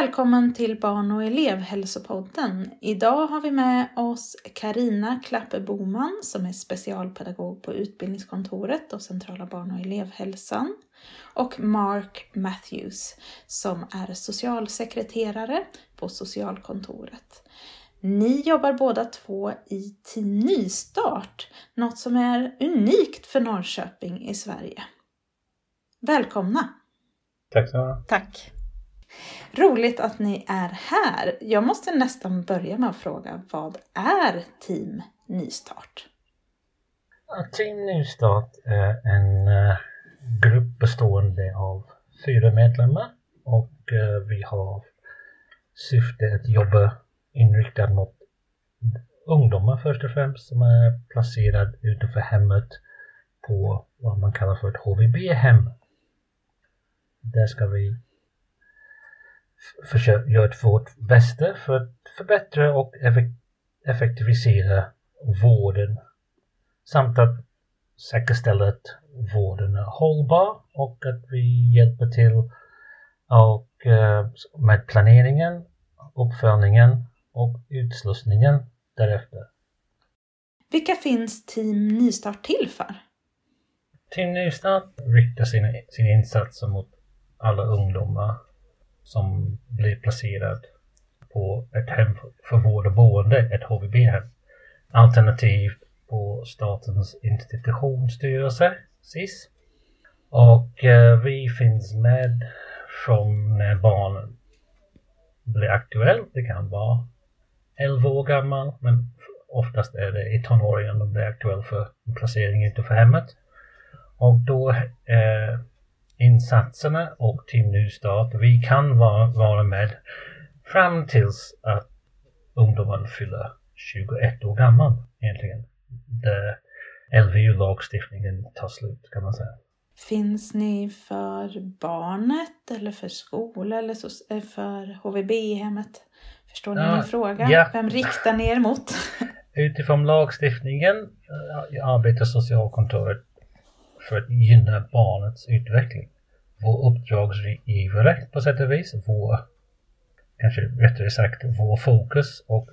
Välkommen till Barn och elevhälsopodden. Idag har vi med oss Karina Klappe Boman som är specialpedagog på Utbildningskontoret och Centrala barn och elevhälsan och Mark Matthews som är socialsekreterare på socialkontoret. Ni jobbar båda två i Team Nystart, något som är unikt för Norrköping i Sverige. Välkomna! Tack så Tack! Roligt att ni är här. Jag måste nästan börja med att fråga, vad är Team Nystart? Team Nystart är en eh, grupp bestående av fyra medlemmar och eh, vi har syfte att jobba inriktat mot ungdomar först och främst som är placerade utanför hemmet på vad man kallar för ett HVB-hem. Där ska vi försöka göra vårt bästa för att förbättra och effektivisera vården samt att säkerställa att vården är hållbar och att vi hjälper till och, eh, med planeringen, uppföljningen och utslussningen därefter. Vilka finns Team Nystart till för? Team Nystart riktar sina, sina insatser mot alla ungdomar som blir placerad på ett hem för vård och boende, ett HVB-hem. Alternativt på Statens institutionsstyrelse, SIS. Och eh, vi finns med från när barnen blir aktuellt. Det kan vara 11 år gammal, men oftast är det i tonåren de blir aktuella för placering utanför hemmet. Och då eh, insatserna och Team Nystart. Vi kan vara, vara med fram tills att ungdomen fyller 21 år gammal egentligen. Där LVU-lagstiftningen tar slut kan man säga. Finns ni för barnet eller för skola eller eh, för HVB-hemmet? Förstår ni ja, min fråga? Ja. Vem riktar ni er mot? Utifrån lagstiftningen eh, arbetar socialkontoret för att gynna barnets utveckling. Vår uppdragsgivare på sätt och vis, vår, kanske rättare sagt, vår fokus och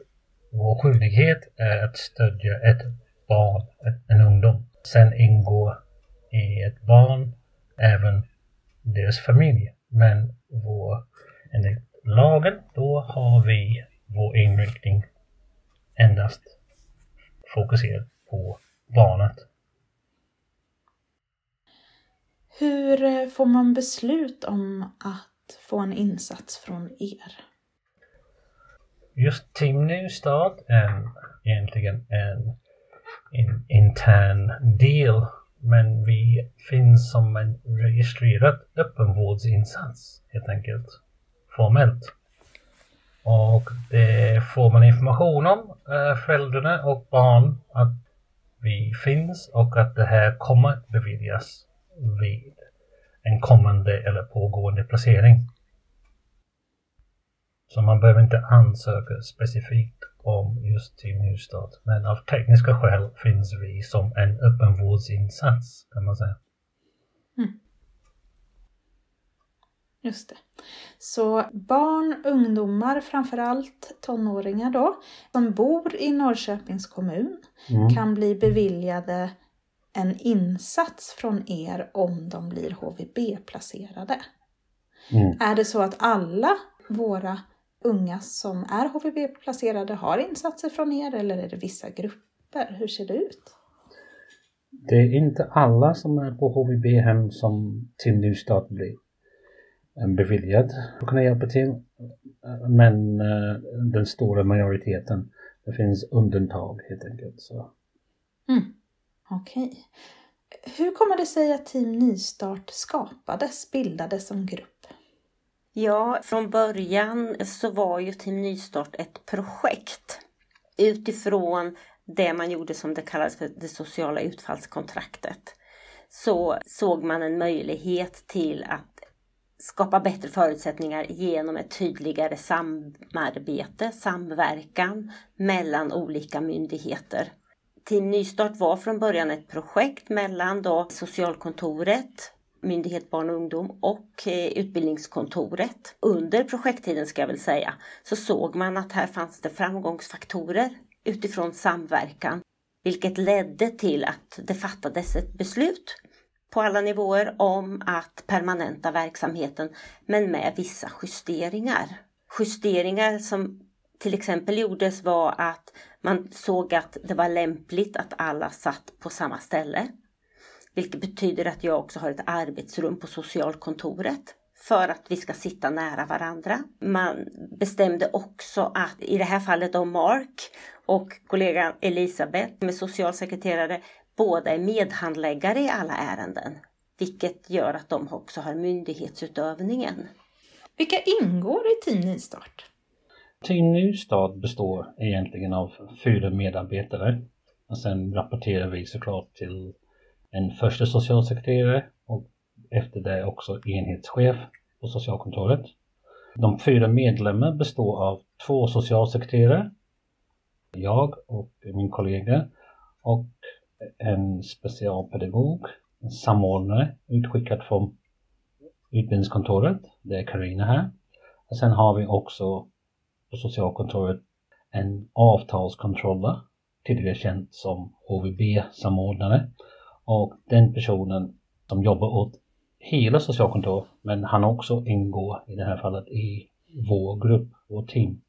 vår skyldighet är att stödja ett barn, en ungdom. Sen ingår i ett barn även deras familj. Men vår, enligt lagen, då har vi vår inriktning endast fokuserad på barnet Hur eh, får man beslut om att få en insats från er? Just Team Nystart är egentligen en, en intern del men vi finns som en registrerad öppenvårdsinsats helt enkelt formellt. Och det får man information om, eh, föräldrarna och barn, att vi finns och att det här kommer att beviljas vid en kommande eller pågående placering. Så man behöver inte ansöka specifikt om just Team Nystart. Men av tekniska skäl finns vi som en öppenvårdsinsats kan man säga. Mm. Just det. Så barn, ungdomar, framförallt tonåringar då, som bor i Norrköpings kommun mm. kan bli beviljade en insats från er om de blir HVB-placerade. Mm. Är det så att alla våra unga som är HVB-placerade har insatser från er eller är det vissa grupper? Hur ser det ut? Det är inte alla som är på HVB-hem som till nystart blir beviljad att kunna hjälpa till. Men uh, den stora majoriteten, det finns undantag helt enkelt. Så. Mm. Okej. Hur kommer det sig att Team Nystart skapades, bildades som grupp? Ja, från början så var ju Team Nystart ett projekt utifrån det man gjorde som det kallas för det sociala utfallskontraktet. Så såg man en möjlighet till att skapa bättre förutsättningar genom ett tydligare samarbete, samverkan mellan olika myndigheter. Team Nystart var från början ett projekt mellan då socialkontoret, Myndighet barn och ungdom och eh, utbildningskontoret. Under projekttiden ska jag väl säga, så såg man att här fanns det framgångsfaktorer utifrån samverkan, vilket ledde till att det fattades ett beslut på alla nivåer om att permanenta verksamheten, men med vissa justeringar. Justeringar som till exempel gjordes var att man såg att det var lämpligt att alla satt på samma ställe. Vilket betyder att jag också har ett arbetsrum på socialkontoret för att vi ska sitta nära varandra. Man bestämde också att i det här fallet om Mark och kollegan Elisabeth med socialsekreterare båda är medhandläggare i alla ärenden. Vilket gör att de också har myndighetsutövningen. Vilka ingår i Team Nystart? Team Nystart består egentligen av fyra medarbetare. Och sen rapporterar vi såklart till en första socialsekreterare och efter det också enhetschef på socialkontoret. De fyra medlemmarna består av två socialsekreterare, jag och min kollega och en specialpedagog, en samordnare utskickad från utbildningskontoret. Det är Karina här. Och sen har vi också på socialkontoret en avtalskontroller, tidigare känd som HVB-samordnare. Och den personen som jobbar åt hela socialkontoret, men han också ingår i det här fallet i vår grupp, vårt team.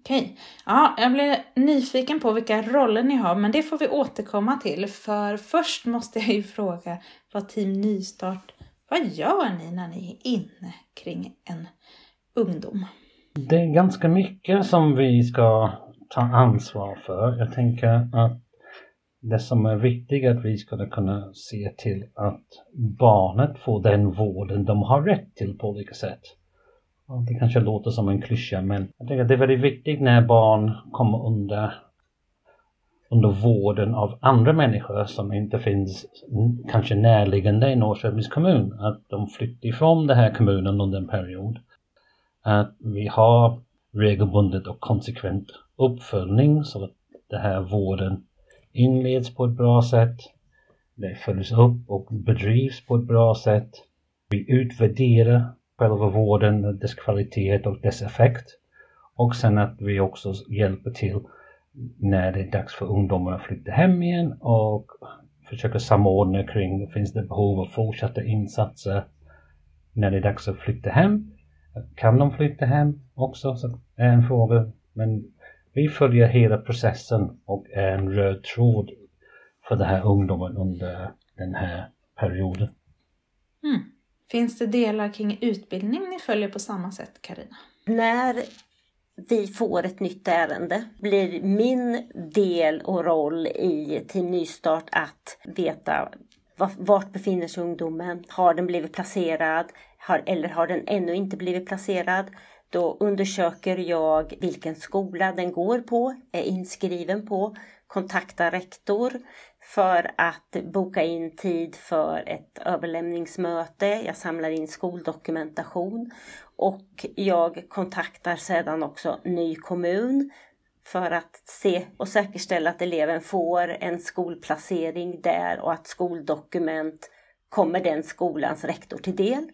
Okej. Ja, jag blir nyfiken på vilka roller ni har, men det får vi återkomma till. För först måste jag ju fråga vad Team Nystart, vad gör ni när ni är inne kring en ungdom? Det är ganska mycket som vi ska ta ansvar för. Jag tänker att det som är viktigt är att vi ska kunna se till att barnet får den vården de har rätt till på olika sätt. Det kanske låter som en klyscha men jag tänker att det är väldigt viktigt när barn kommer under, under vården av andra människor som inte finns kanske närliggande i Norrköpings kommun. Att de flyttar ifrån den här kommunen under en period. Att vi har regelbundet och konsekvent uppföljning så att den här vården inleds på ett bra sätt. Det följs upp och bedrivs på ett bra sätt. Vi utvärderar själva vården, dess kvalitet och dess effekt. Och sen att vi också hjälper till när det är dags för ungdomar att flytta hem igen och försöker samordna kring, finns det behov av fortsatta insatser när det är dags att flytta hem? Kan de flytta hem också? Så är en fråga. Men vi följer hela processen och är en röd tråd för den här ungdomen under den här perioden. Mm. Finns det delar kring utbildning ni följer på samma sätt, Karina? När vi får ett nytt ärende blir min del och roll i Team Nystart att veta vart befinner sig ungdomen? Har den blivit placerad? Har, eller har den ännu inte blivit placerad? Då undersöker jag vilken skola den går på, är inskriven på, kontaktar rektor för att boka in tid för ett överlämningsmöte. Jag samlar in skoldokumentation och jag kontaktar sedan också ny kommun för att se och säkerställa att eleven får en skolplacering där och att skoldokument kommer den skolans rektor till del.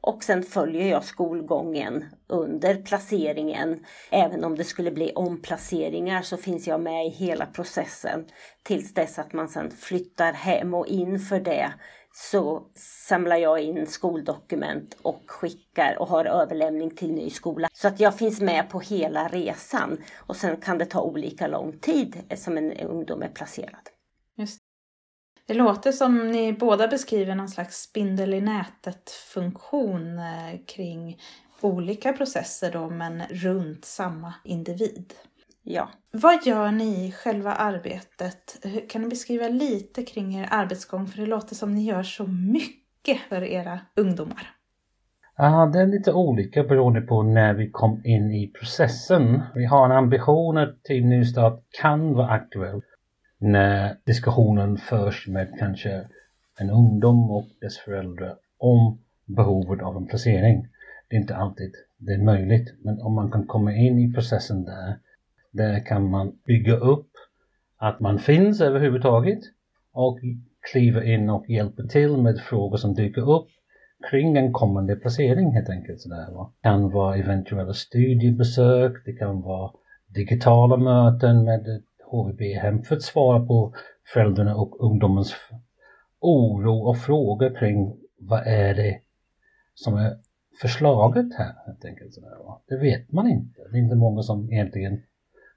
Och sen följer jag skolgången under placeringen. Även om det skulle bli omplaceringar så finns jag med i hela processen tills dess att man sen flyttar hem och inför det så samlar jag in skoldokument och skickar och har överlämning till ny skola. Så att jag finns med på hela resan och sen kan det ta olika lång tid som en ungdom är placerad. Det låter som ni båda beskriver någon slags spindel i nätet funktion eh, kring olika processer då men runt samma individ. Ja. Vad gör ni i själva arbetet? Kan ni beskriva lite kring er arbetsgång? För det låter som ni gör så mycket för era ungdomar. Ja, det är lite olika beroende på när vi kom in i processen. Vi har en ambition att Team Nystart kan vara aktuell när diskussionen förs med kanske en ungdom och dess föräldrar om behovet av en placering. Det är inte alltid det är möjligt, men om man kan komma in i processen där, där kan man bygga upp att man finns överhuvudtaget och kliva in och hjälpa till med frågor som dyker upp kring en kommande placering helt enkelt. Sådär, va? Det kan vara eventuella studiebesök, det kan vara digitala möten med HVB-hem för att svara på föräldrarna och ungdomens oro och frågor kring vad är det som är förslaget här helt enkelt. Sådär, va? Det vet man inte. Det är inte många som egentligen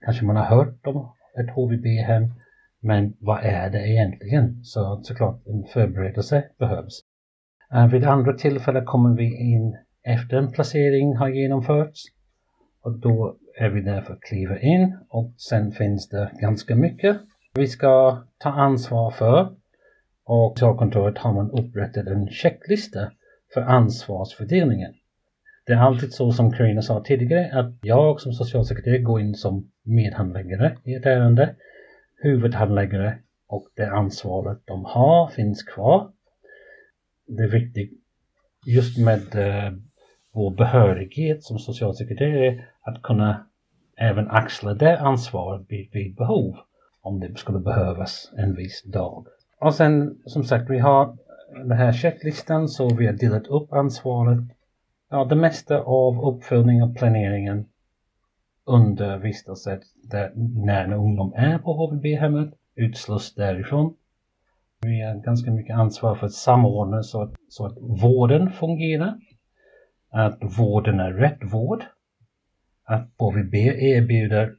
kanske man har hört om ett HVB-hem men vad är det egentligen? Så såklart en förberedelse behövs. Äh, vid andra tillfällen kommer vi in efter en placering har genomförts och då är vi där för att kliva in och sen finns det ganska mycket vi ska ta ansvar för och socialkontoret har man upprättat en checklista för ansvarsfördelningen. Det är alltid så som Karina sa tidigare att jag som socialsekreterare går in som medhandläggare i ett ärende. Huvudhandläggare och det ansvaret de har finns kvar. Det är viktigt just med eh, vår behörighet som socialsekreterare att kunna även axla det ansvaret vid, vid behov om det skulle behövas en viss dag. Och sen som sagt vi har den här checklistan så vi har delat upp ansvaret. Ja, det mesta av uppföljning och planeringen under vistelsen när en ungdom är på HVB-hemmet utsluss därifrån. Vi har ganska mycket ansvar för att samordna så att, så att vården fungerar. Att vården är rätt vård. Att HVB erbjuder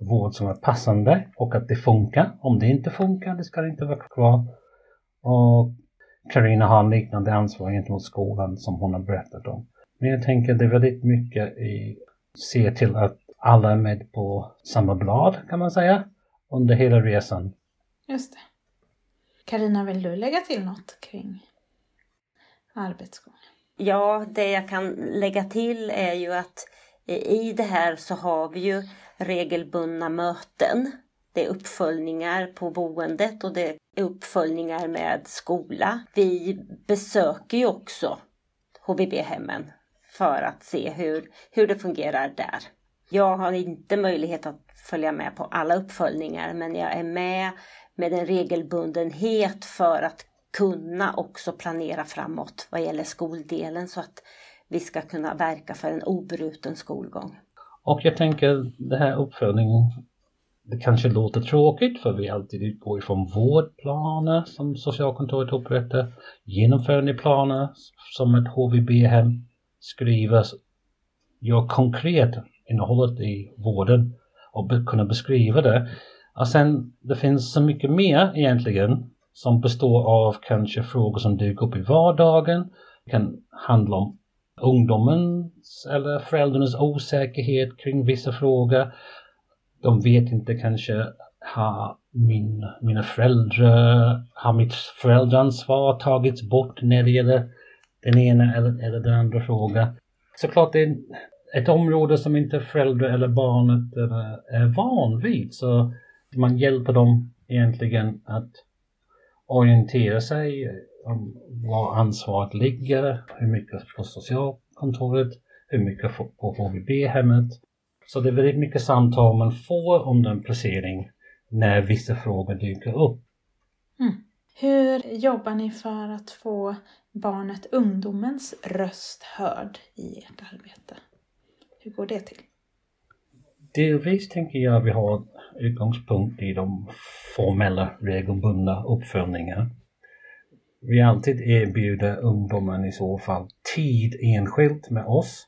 vård som är passande och att det funkar. Om det inte funkar, det ska inte vara kvar. Och Karina har en liknande ansvar gentemot skolan som hon har berättat om. Men jag tänker det är väldigt mycket i se till att alla är med på samma blad kan man säga under hela resan. Just det. Karina, vill du lägga till något kring arbetsgång? Ja, det jag kan lägga till är ju att i det här så har vi ju regelbundna möten. Det är uppföljningar på boendet och det är uppföljningar med skola. Vi besöker ju också HVB-hemmen för att se hur, hur det fungerar där. Jag har inte möjlighet att följa med på alla uppföljningar men jag är med med en regelbundenhet för att kunna också planera framåt vad gäller skoldelen så att vi ska kunna verka för en obruten skolgång. Och jag tänker det här uppföljningen, det kanske låter tråkigt för vi alltid utgår ifrån vårdplaner som socialkontoret upprättar, genomförandeplaner som ett HVB-hem skriver, gör konkret innehållet i vården och be kunna beskriva det. Och sen det finns så mycket mer egentligen som består av kanske frågor som dyker upp i vardagen. Det kan handla om ungdomens eller föräldrarnas osäkerhet kring vissa frågor. De vet inte kanske, har min, mina föräldrar, har mitt föräldraansvar tagits bort när det gäller den ena eller, eller den andra frågan. Såklart det är ett område som inte föräldrar eller barnet är van vid så man hjälper dem egentligen att orientera sig var ansvaret ligger, hur mycket på socialkontoret, hur mycket på HVB-hemmet. Så det är väldigt mycket samtal man får om den placering när vissa frågor dyker upp. Mm. Hur jobbar ni för att få barnet, ungdomens röst hörd i ert arbete? Hur går det till? Delvis tänker jag att vi har utgångspunkt i de formella regelbundna uppföljningar. Vi alltid erbjuder ungdomen i så fall tid enskilt med oss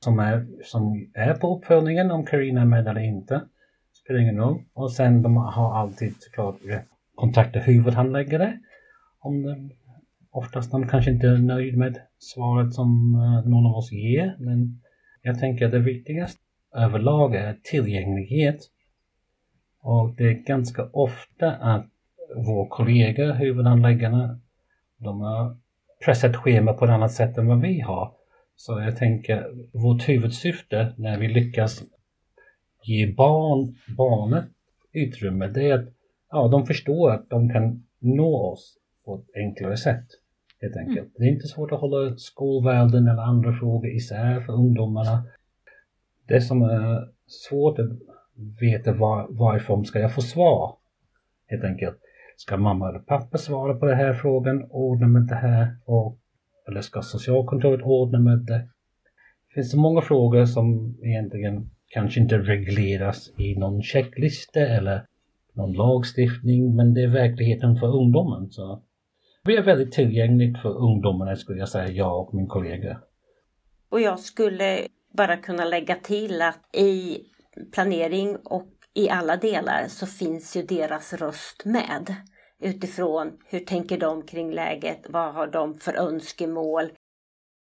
som är, som är på uppföljningen om Karina är med eller inte. Spelar ingen roll. Och sen de har alltid såklart kontaktat huvudhandläggare om de, oftast de kanske inte är nöjd med svaret som eh, någon av oss ger. Men jag tänker att det viktigaste överlag är tillgänglighet. Och det är ganska ofta att våra kollegor, huvudhandläggarna, de har pressat schema på ett annat sätt än vad vi har. Så jag tänker vårt huvudsyfte när vi lyckas ge barn, barnet utrymme det är att ja, de förstår att de kan nå oss på ett enklare sätt. Helt enkelt. Mm. Det är inte svårt att hålla skolvärlden eller andra frågor isär för ungdomarna. Det som är svårt att veta var, varifrån ska jag få svar. Helt enkelt. Ska mamma eller pappa svara på den här frågan? Ordna med det här? Och Eller ska socialkontoret ordna med det? Det finns så många frågor som egentligen kanske inte regleras i någon checklista eller någon lagstiftning, men det är verkligheten för ungdomen. Så vi är väldigt tillgängligt för ungdomarna skulle jag säga, jag och min kollega. Och jag skulle bara kunna lägga till att i planering och i alla delar så finns ju deras röst med. Utifrån hur tänker de kring läget? Vad har de för önskemål?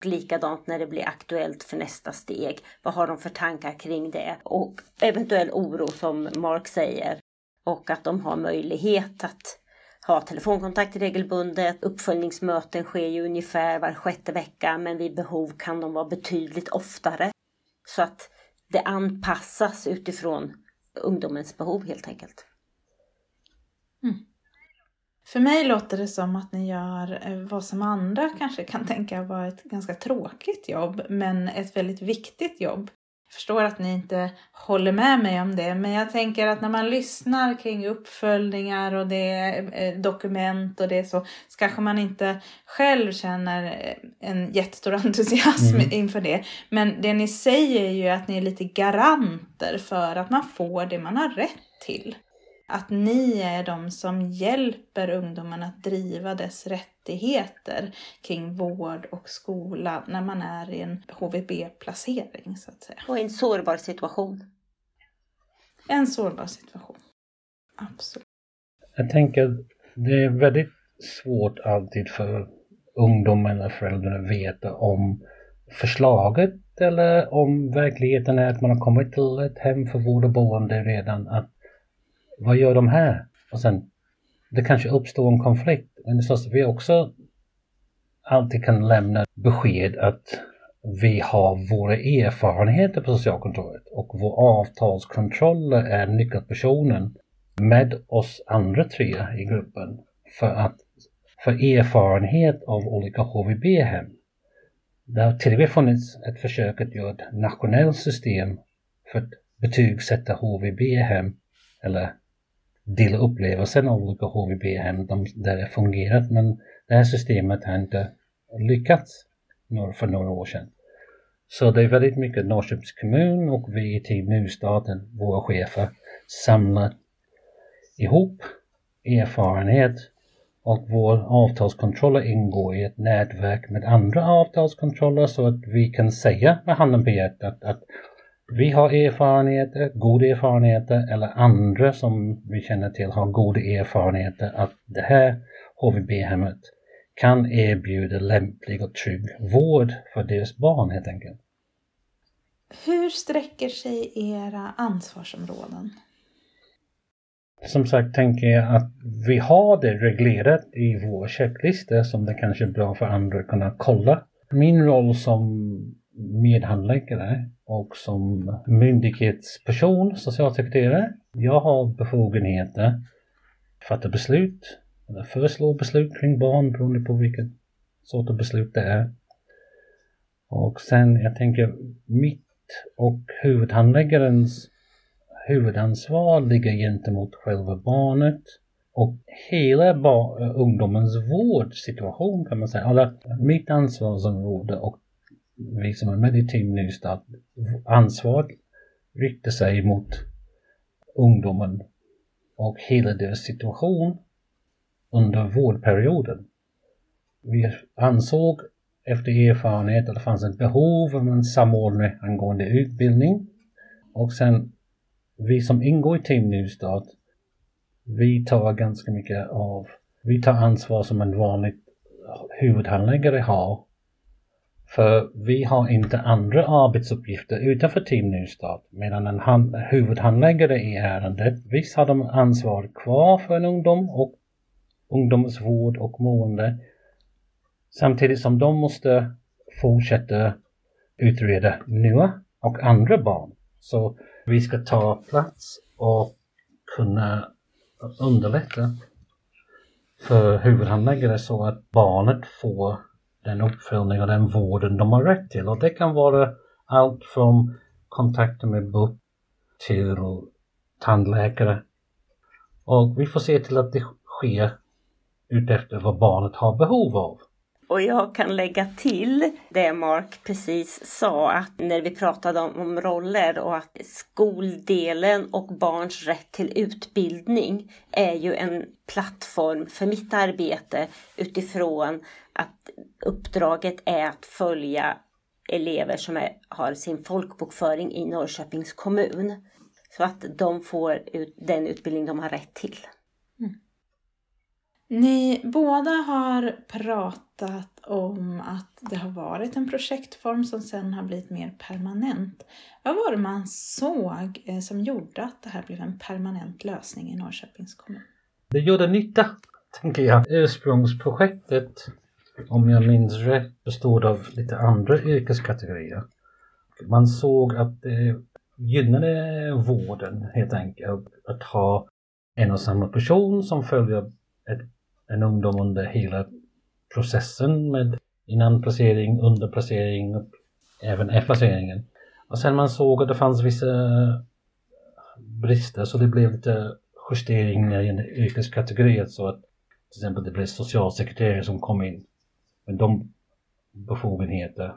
Likadant när det blir aktuellt för nästa steg. Vad har de för tankar kring det? Och eventuell oro som Mark säger. Och att de har möjlighet att ha telefonkontakt regelbundet. Uppföljningsmöten sker ju ungefär var sjätte vecka men vid behov kan de vara betydligt oftare. Så att det anpassas utifrån ungdomens behov helt enkelt. Mm. För mig låter det som att ni gör eh, vad som andra kanske kan tänka vara ett ganska tråkigt jobb, men ett väldigt viktigt jobb. Jag förstår att ni inte håller med mig om det, men jag tänker att när man lyssnar kring uppföljningar och det är dokument och det så, så kanske man inte själv känner eh, en jättestor entusiasm mm. inför det. Men det ni säger är ju att ni är lite garanter för att man får det man har rätt till att ni är de som hjälper ungdomen att driva dess rättigheter kring vård och skola när man är i en HVB-placering så att säga. Och en sårbar situation. En sårbar situation. Absolut. Jag tänker det är väldigt svårt alltid för ungdomen eller föräldrarna veta om förslaget eller om verkligheten är att man har kommit till ett hem för vård och boende redan. Att vad gör de här? Och sen, det kanske uppstår en konflikt. Men det så att vi också alltid kan lämna besked att vi har våra erfarenheter på socialkontoret och vår avtalskontroll är nyckelpersonen med oss andra tre i gruppen för att för erfarenhet av olika HVB-hem. Det har till och med funnits ett försök att göra ett nationellt system för att betygsätta HVB-hem eller dela upplevelsen av olika HVB-hem där det fungerat men det här systemet har inte lyckats för några år sedan. Så det är väldigt mycket Norrköpings kommun och vi i Team Nystaten, våra chefer, samlar ihop erfarenhet och vår avtalskontroller ingår i ett nätverk med andra avtalskontroller så att vi kan säga med handen på hjärtat att vi har erfarenheter, goda erfarenheter eller andra som vi känner till har goda erfarenheter att det här HVB-hemmet kan erbjuda lämplig och trygg vård för deras barn helt enkelt. Hur sträcker sig era ansvarsområden? Som sagt tänker jag att vi har det reglerat i vår checklista som det kanske är bra för andra att kunna kolla. Min roll som medhandläggare och som myndighetsperson, socialsekreterare. Jag har befogenheter att fatta beslut eller föreslå beslut kring barn beroende på vilket sort av beslut det är. Och sen, jag tänker, mitt och huvudhandläggarens huvudansvar ligger gentemot själva barnet och hela ungdomens vårdsituation kan man säga. Alla, mitt ansvarsområde och vi som är med i Team Nystart, ansvaret riktar sig mot ungdomen och hela deras situation under vårdperioden. Vi ansåg efter erfarenhet att det fanns ett behov av en samordning angående utbildning och sen vi som ingår i Team Nystart, vi tar ganska mycket av, vi tar ansvar som en vanlig huvudhandläggare har för vi har inte andra arbetsuppgifter utanför Team Nystart medan en hand, huvudhandläggare i ärendet, visst har de ansvar kvar för en ungdom och ungdomens vård och mående samtidigt som de måste fortsätta utreda nya och andra barn. Så vi ska ta plats och kunna underlätta för huvudhandläggare så att barnet får den uppföljning och den vården de har rätt till. Och det kan vara allt från kontakter med BUP till tandläkare. Och vi får se till att det sker utefter vad barnet har behov av. Och jag kan lägga till det Mark precis sa, att när vi pratade om, om, roller och att skoldelen och barns rätt till utbildning är ju en plattform för mitt arbete utifrån att uppdraget är att följa elever som är, har sin folkbokföring i Norrköpings kommun. Så att de får ut den utbildning de har rätt till. Ni båda har pratat om att det har varit en projektform som sen har blivit mer permanent. Vad var det man såg eh, som gjorde att det här blev en permanent lösning i Norrköpings kommun? Det gjorde nytta, tänker jag. Ursprungsprojektet, om jag minns rätt, bestod av lite andra yrkeskategorier. Man såg att det gynnade vården helt enkelt att ha en och samma person som följer ett, en ungdom under hela processen med innan placering, under placering och även efter placeringen. Och sen man såg att det fanns vissa eh, brister så det blev lite justeringar i en yrkeskategori så att till exempel det blev socialsekreterare som kom in med de befogenheter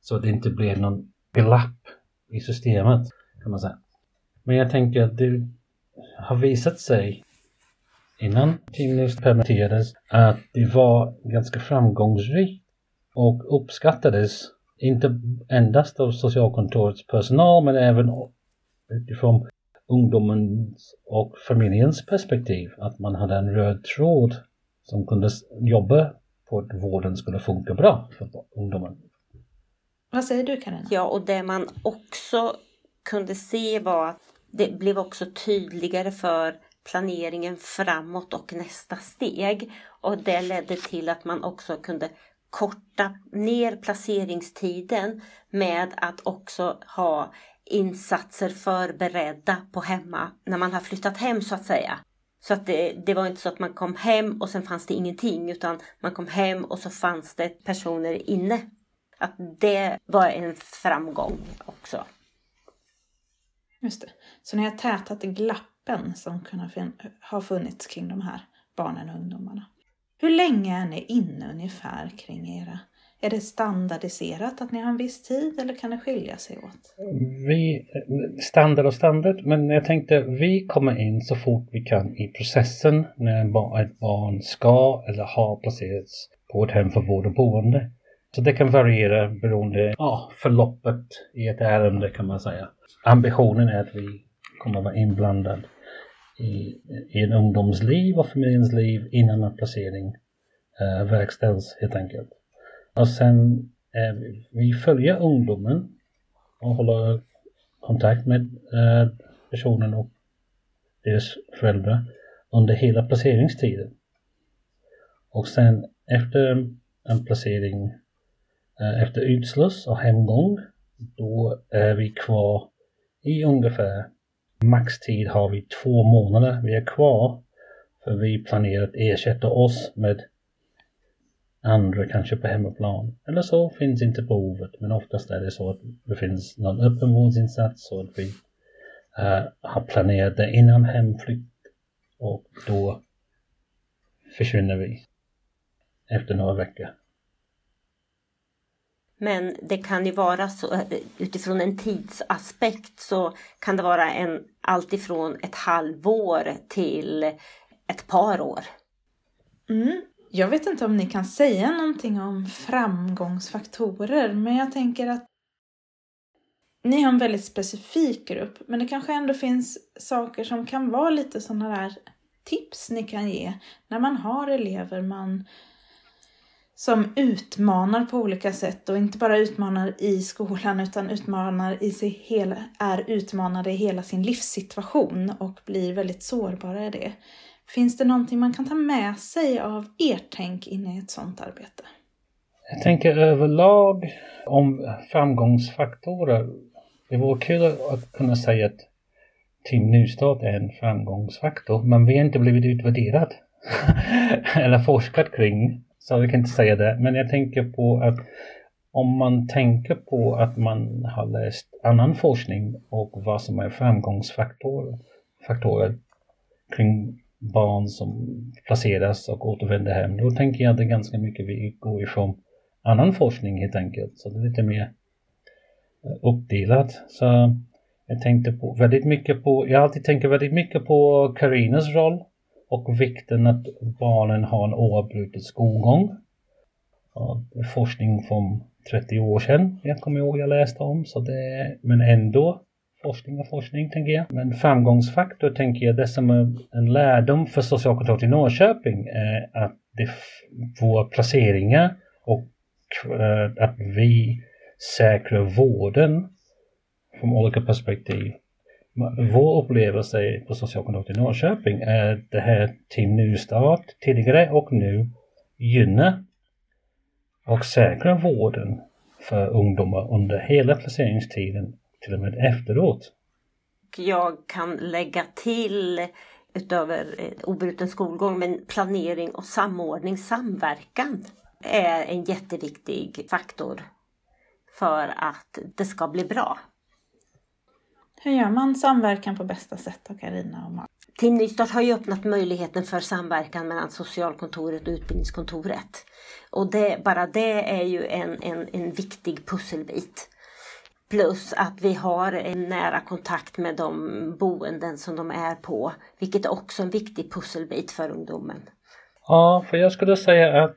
så att det inte blev någon glapp i systemet kan man säga. Men jag tänker att det har visat sig innan Timnus permitterades att det var ganska framgångsrikt och uppskattades inte endast av socialkontorets personal men även utifrån ungdomens och familjens perspektiv. Att man hade en röd tråd som kunde jobba på att vården skulle funka bra för ungdomen. Vad säger du Karin? Ja, och det man också kunde se var att det blev också tydligare för planeringen framåt och nästa steg. Och det ledde till att man också kunde korta ner placeringstiden med att också ha insatser förberedda på hemma när man har flyttat hem så att säga. Så att det, det, var inte så att man kom hem och sen fanns det ingenting utan man kom hem och så fanns det personer inne. Att det var en framgång också. Just det. Så ni har tätat glappen som kunde ha funnits kring de här barnen och ungdomarna. Hur länge är ni inne ungefär kring era är det standardiserat att ni har en viss tid eller kan det skilja sig åt? Vi, standard och standard, men jag tänkte vi kommer in så fort vi kan i processen när ett barn ska eller har placerats på ett hem för vård och boende. Så det kan variera beroende på förloppet i ett ärende kan man säga. Ambitionen är att vi kommer att vara inblandade i, i en ungdomsliv och familjens liv innan en placering eh, verkställs helt enkelt. Och sen eh, vi följer ungdomen och håller kontakt med eh, personen och deras föräldrar under hela placeringstiden. Och sen efter en placering, eh, efter utsluss och hemgång, då är vi kvar i ungefär maxtid har vi två månader vi är kvar. För vi planerar att ersätta oss med andra kanske på hemmaplan. Eller så finns inte behovet, men oftast är det så att det finns någon öppenvårdsinsats så att vi uh, har planerat det innan hemflytt och då försvinner vi efter några veckor. Men det kan ju vara så eh, utifrån en tidsaspekt så kan det vara en alltifrån ett halvår till ett par år. Mm. Jag vet inte om ni kan säga någonting om framgångsfaktorer, men jag tänker att ni har en väldigt specifik grupp, men det kanske ändå finns saker som kan vara lite sådana där tips ni kan ge när man har elever man som utmanar på olika sätt och inte bara utmanar i skolan utan utmanar i sig hela, är utmanade i hela sin livssituation och blir väldigt sårbara i det. Finns det någonting man kan ta med sig av ert tänk in i ett sådant arbete? Jag tänker överlag om framgångsfaktorer. Det vore kul att kunna säga att Team Nystart är en framgångsfaktor, men vi har inte blivit utvärderad eller forskat kring. Så vi kan inte säga det, men jag tänker på att om man tänker på att man har läst annan forskning och vad som är framgångsfaktorer faktorer kring barn som placeras och återvänder hem. Då tänker jag att det är ganska mycket vi går ifrån annan forskning helt enkelt. Så det är lite mer eh, uppdelat. Så jag tänkte på väldigt mycket på, jag alltid tänker väldigt mycket på Karinas roll och vikten att barnen har en oavbruten skolgång. forskning från 30 år sedan, jag kommer ihåg jag läste om, så det, men ändå forskning och forskning tänker jag. Men framgångsfaktor tänker jag, det som är en lärdom för socialkontoret i Norrköping är att det, våra placeringar och eh, att vi säkrar vården från olika perspektiv. Vår upplevelse på socialkontoret i Norrköping är det här Team Nystart tidigare och nu gynnar och säkra vården för ungdomar under hela placeringstiden, till och med efteråt. Jag kan lägga till utöver eh, obruten skolgång, men planering och samordning, samverkan är en jätteviktig faktor för att det ska bli bra. Hur gör man samverkan på bästa sätt då, Carina och Mark? Team Nystart har ju öppnat möjligheten för samverkan mellan socialkontoret och utbildningskontoret. Och det, bara det är ju en, en, en viktig pusselbit. Plus att vi har en nära kontakt med de boenden som de är på, vilket är också en viktig pusselbit för ungdomen. Ja, för jag skulle säga att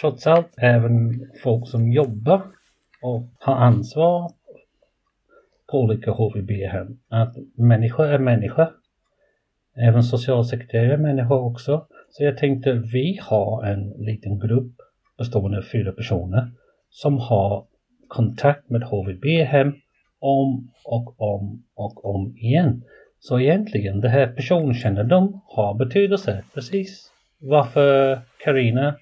trots allt även folk som jobbar och har ansvar på olika HVB-hem, att människor är människor. Även socialsekreterare är människor också. Så jag tänkte vi har en liten grupp bestående av fyra personer som har kontakt med HVB-hem om och om och om igen. Så egentligen det här personkännedom har betydelse. Precis varför Karina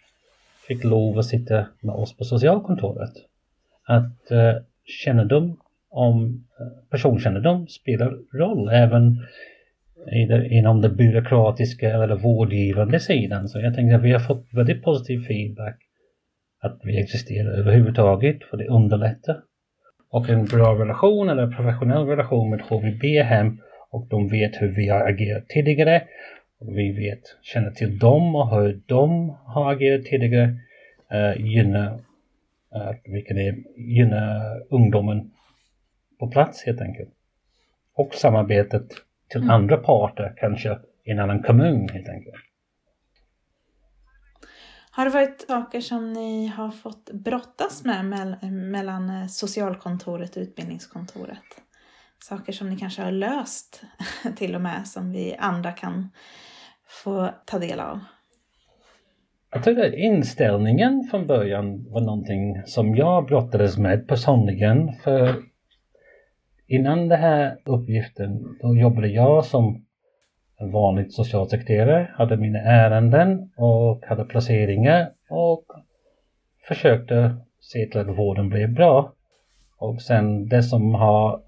fick lov att sitta med oss på socialkontoret. Att eh, kännedom om eh, personkännedom spelar roll även det, inom den byråkratiska eller vårdgivande sidan. Så jag tänker att vi har fått väldigt positiv feedback att vi existerar överhuvudtaget för det underlättar. Och en bra relation eller professionell relation med HVB-hem och de vet hur vi har agerat tidigare. Och vi vet, känner till dem och hur de har agerat tidigare uh, gynnar, eh, uh, vilket är, gynnar ungdomen på plats helt enkelt. Och samarbetet till mm. andra parter, kanske i en annan kommun helt enkelt. Har det varit saker som ni har fått brottas med mellan eh, socialkontoret och utbildningskontoret? Saker som ni kanske har löst till och med som vi andra kan få ta del av? Jag tror att inställningen från början var någonting som jag brottades med personligen. För innan den här uppgiften då jobbade jag som en vanlig socialsekreterare, hade mina ärenden och hade placeringar och försökte se till att vården blev bra. Och sen det som har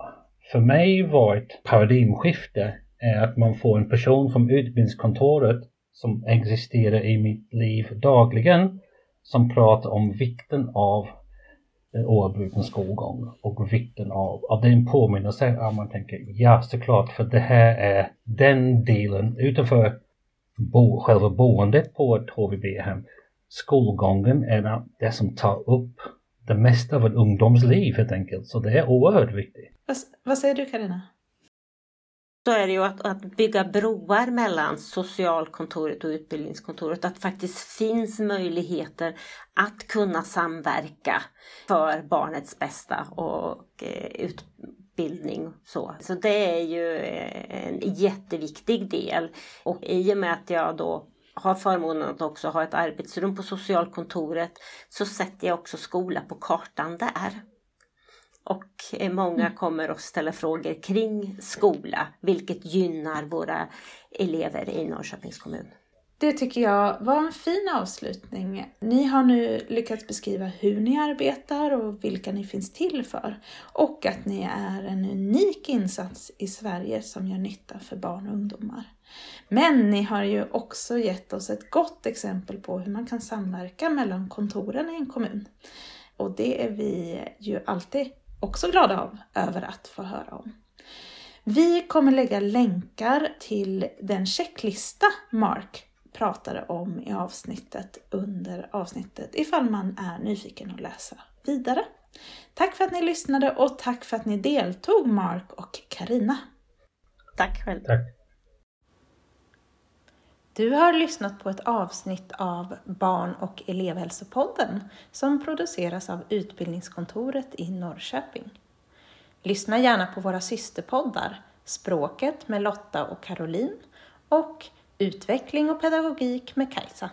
för mig varit paradigmskifte är att man får en person från utbildningskontoret som existerar i mitt liv dagligen som pratar om vikten av Eh, oavbruten skolgång och vikten av, av det är en påminnelse att man tänker ja såklart för det här är den delen utanför bo, själva boendet på ett HVB-hem. Skolgången är det som tar upp det mesta av en ungdomsliv helt enkelt. Så det är oerhört viktigt. Vad, vad säger du Karina? Då är det ju att, att bygga broar mellan socialkontoret och utbildningskontoret. Att faktiskt finns möjligheter att kunna samverka för barnets bästa och eh, utbildning. Så. så det är ju eh, en jätteviktig del. Och i och med att jag då har förmånen att också ha ett arbetsrum på socialkontoret så sätter jag också skola på kartan där. Och många mm. kommer att ställa frågor kring skola, vilket gynnar våra elever i Norrköpings kommun. Det tycker jag var en fin avslutning. Ni har nu lyckats beskriva hur ni arbetar och vilka ni finns till för. Och att ni är en unik insats i Sverige som gör nytta för barn och ungdomar. Men ni har ju också gett oss ett gott exempel på hur man kan samverka mellan kontoren i en kommun. Och det är vi ju alltid också glada av över att få höra om. Vi kommer lägga länkar till den checklista Mark pratade om i avsnittet under avsnittet ifall man är nyfiken att läsa vidare. Tack för att ni lyssnade och tack för att ni deltog Mark och Karina. Tack själv. Tack. Du har lyssnat på ett avsnitt av Barn och elevhälsopodden som produceras av Utbildningskontoret i Norrköping. Lyssna gärna på våra systerpoddar Språket med Lotta och Caroline och Utveckling och pedagogik med Kajsa.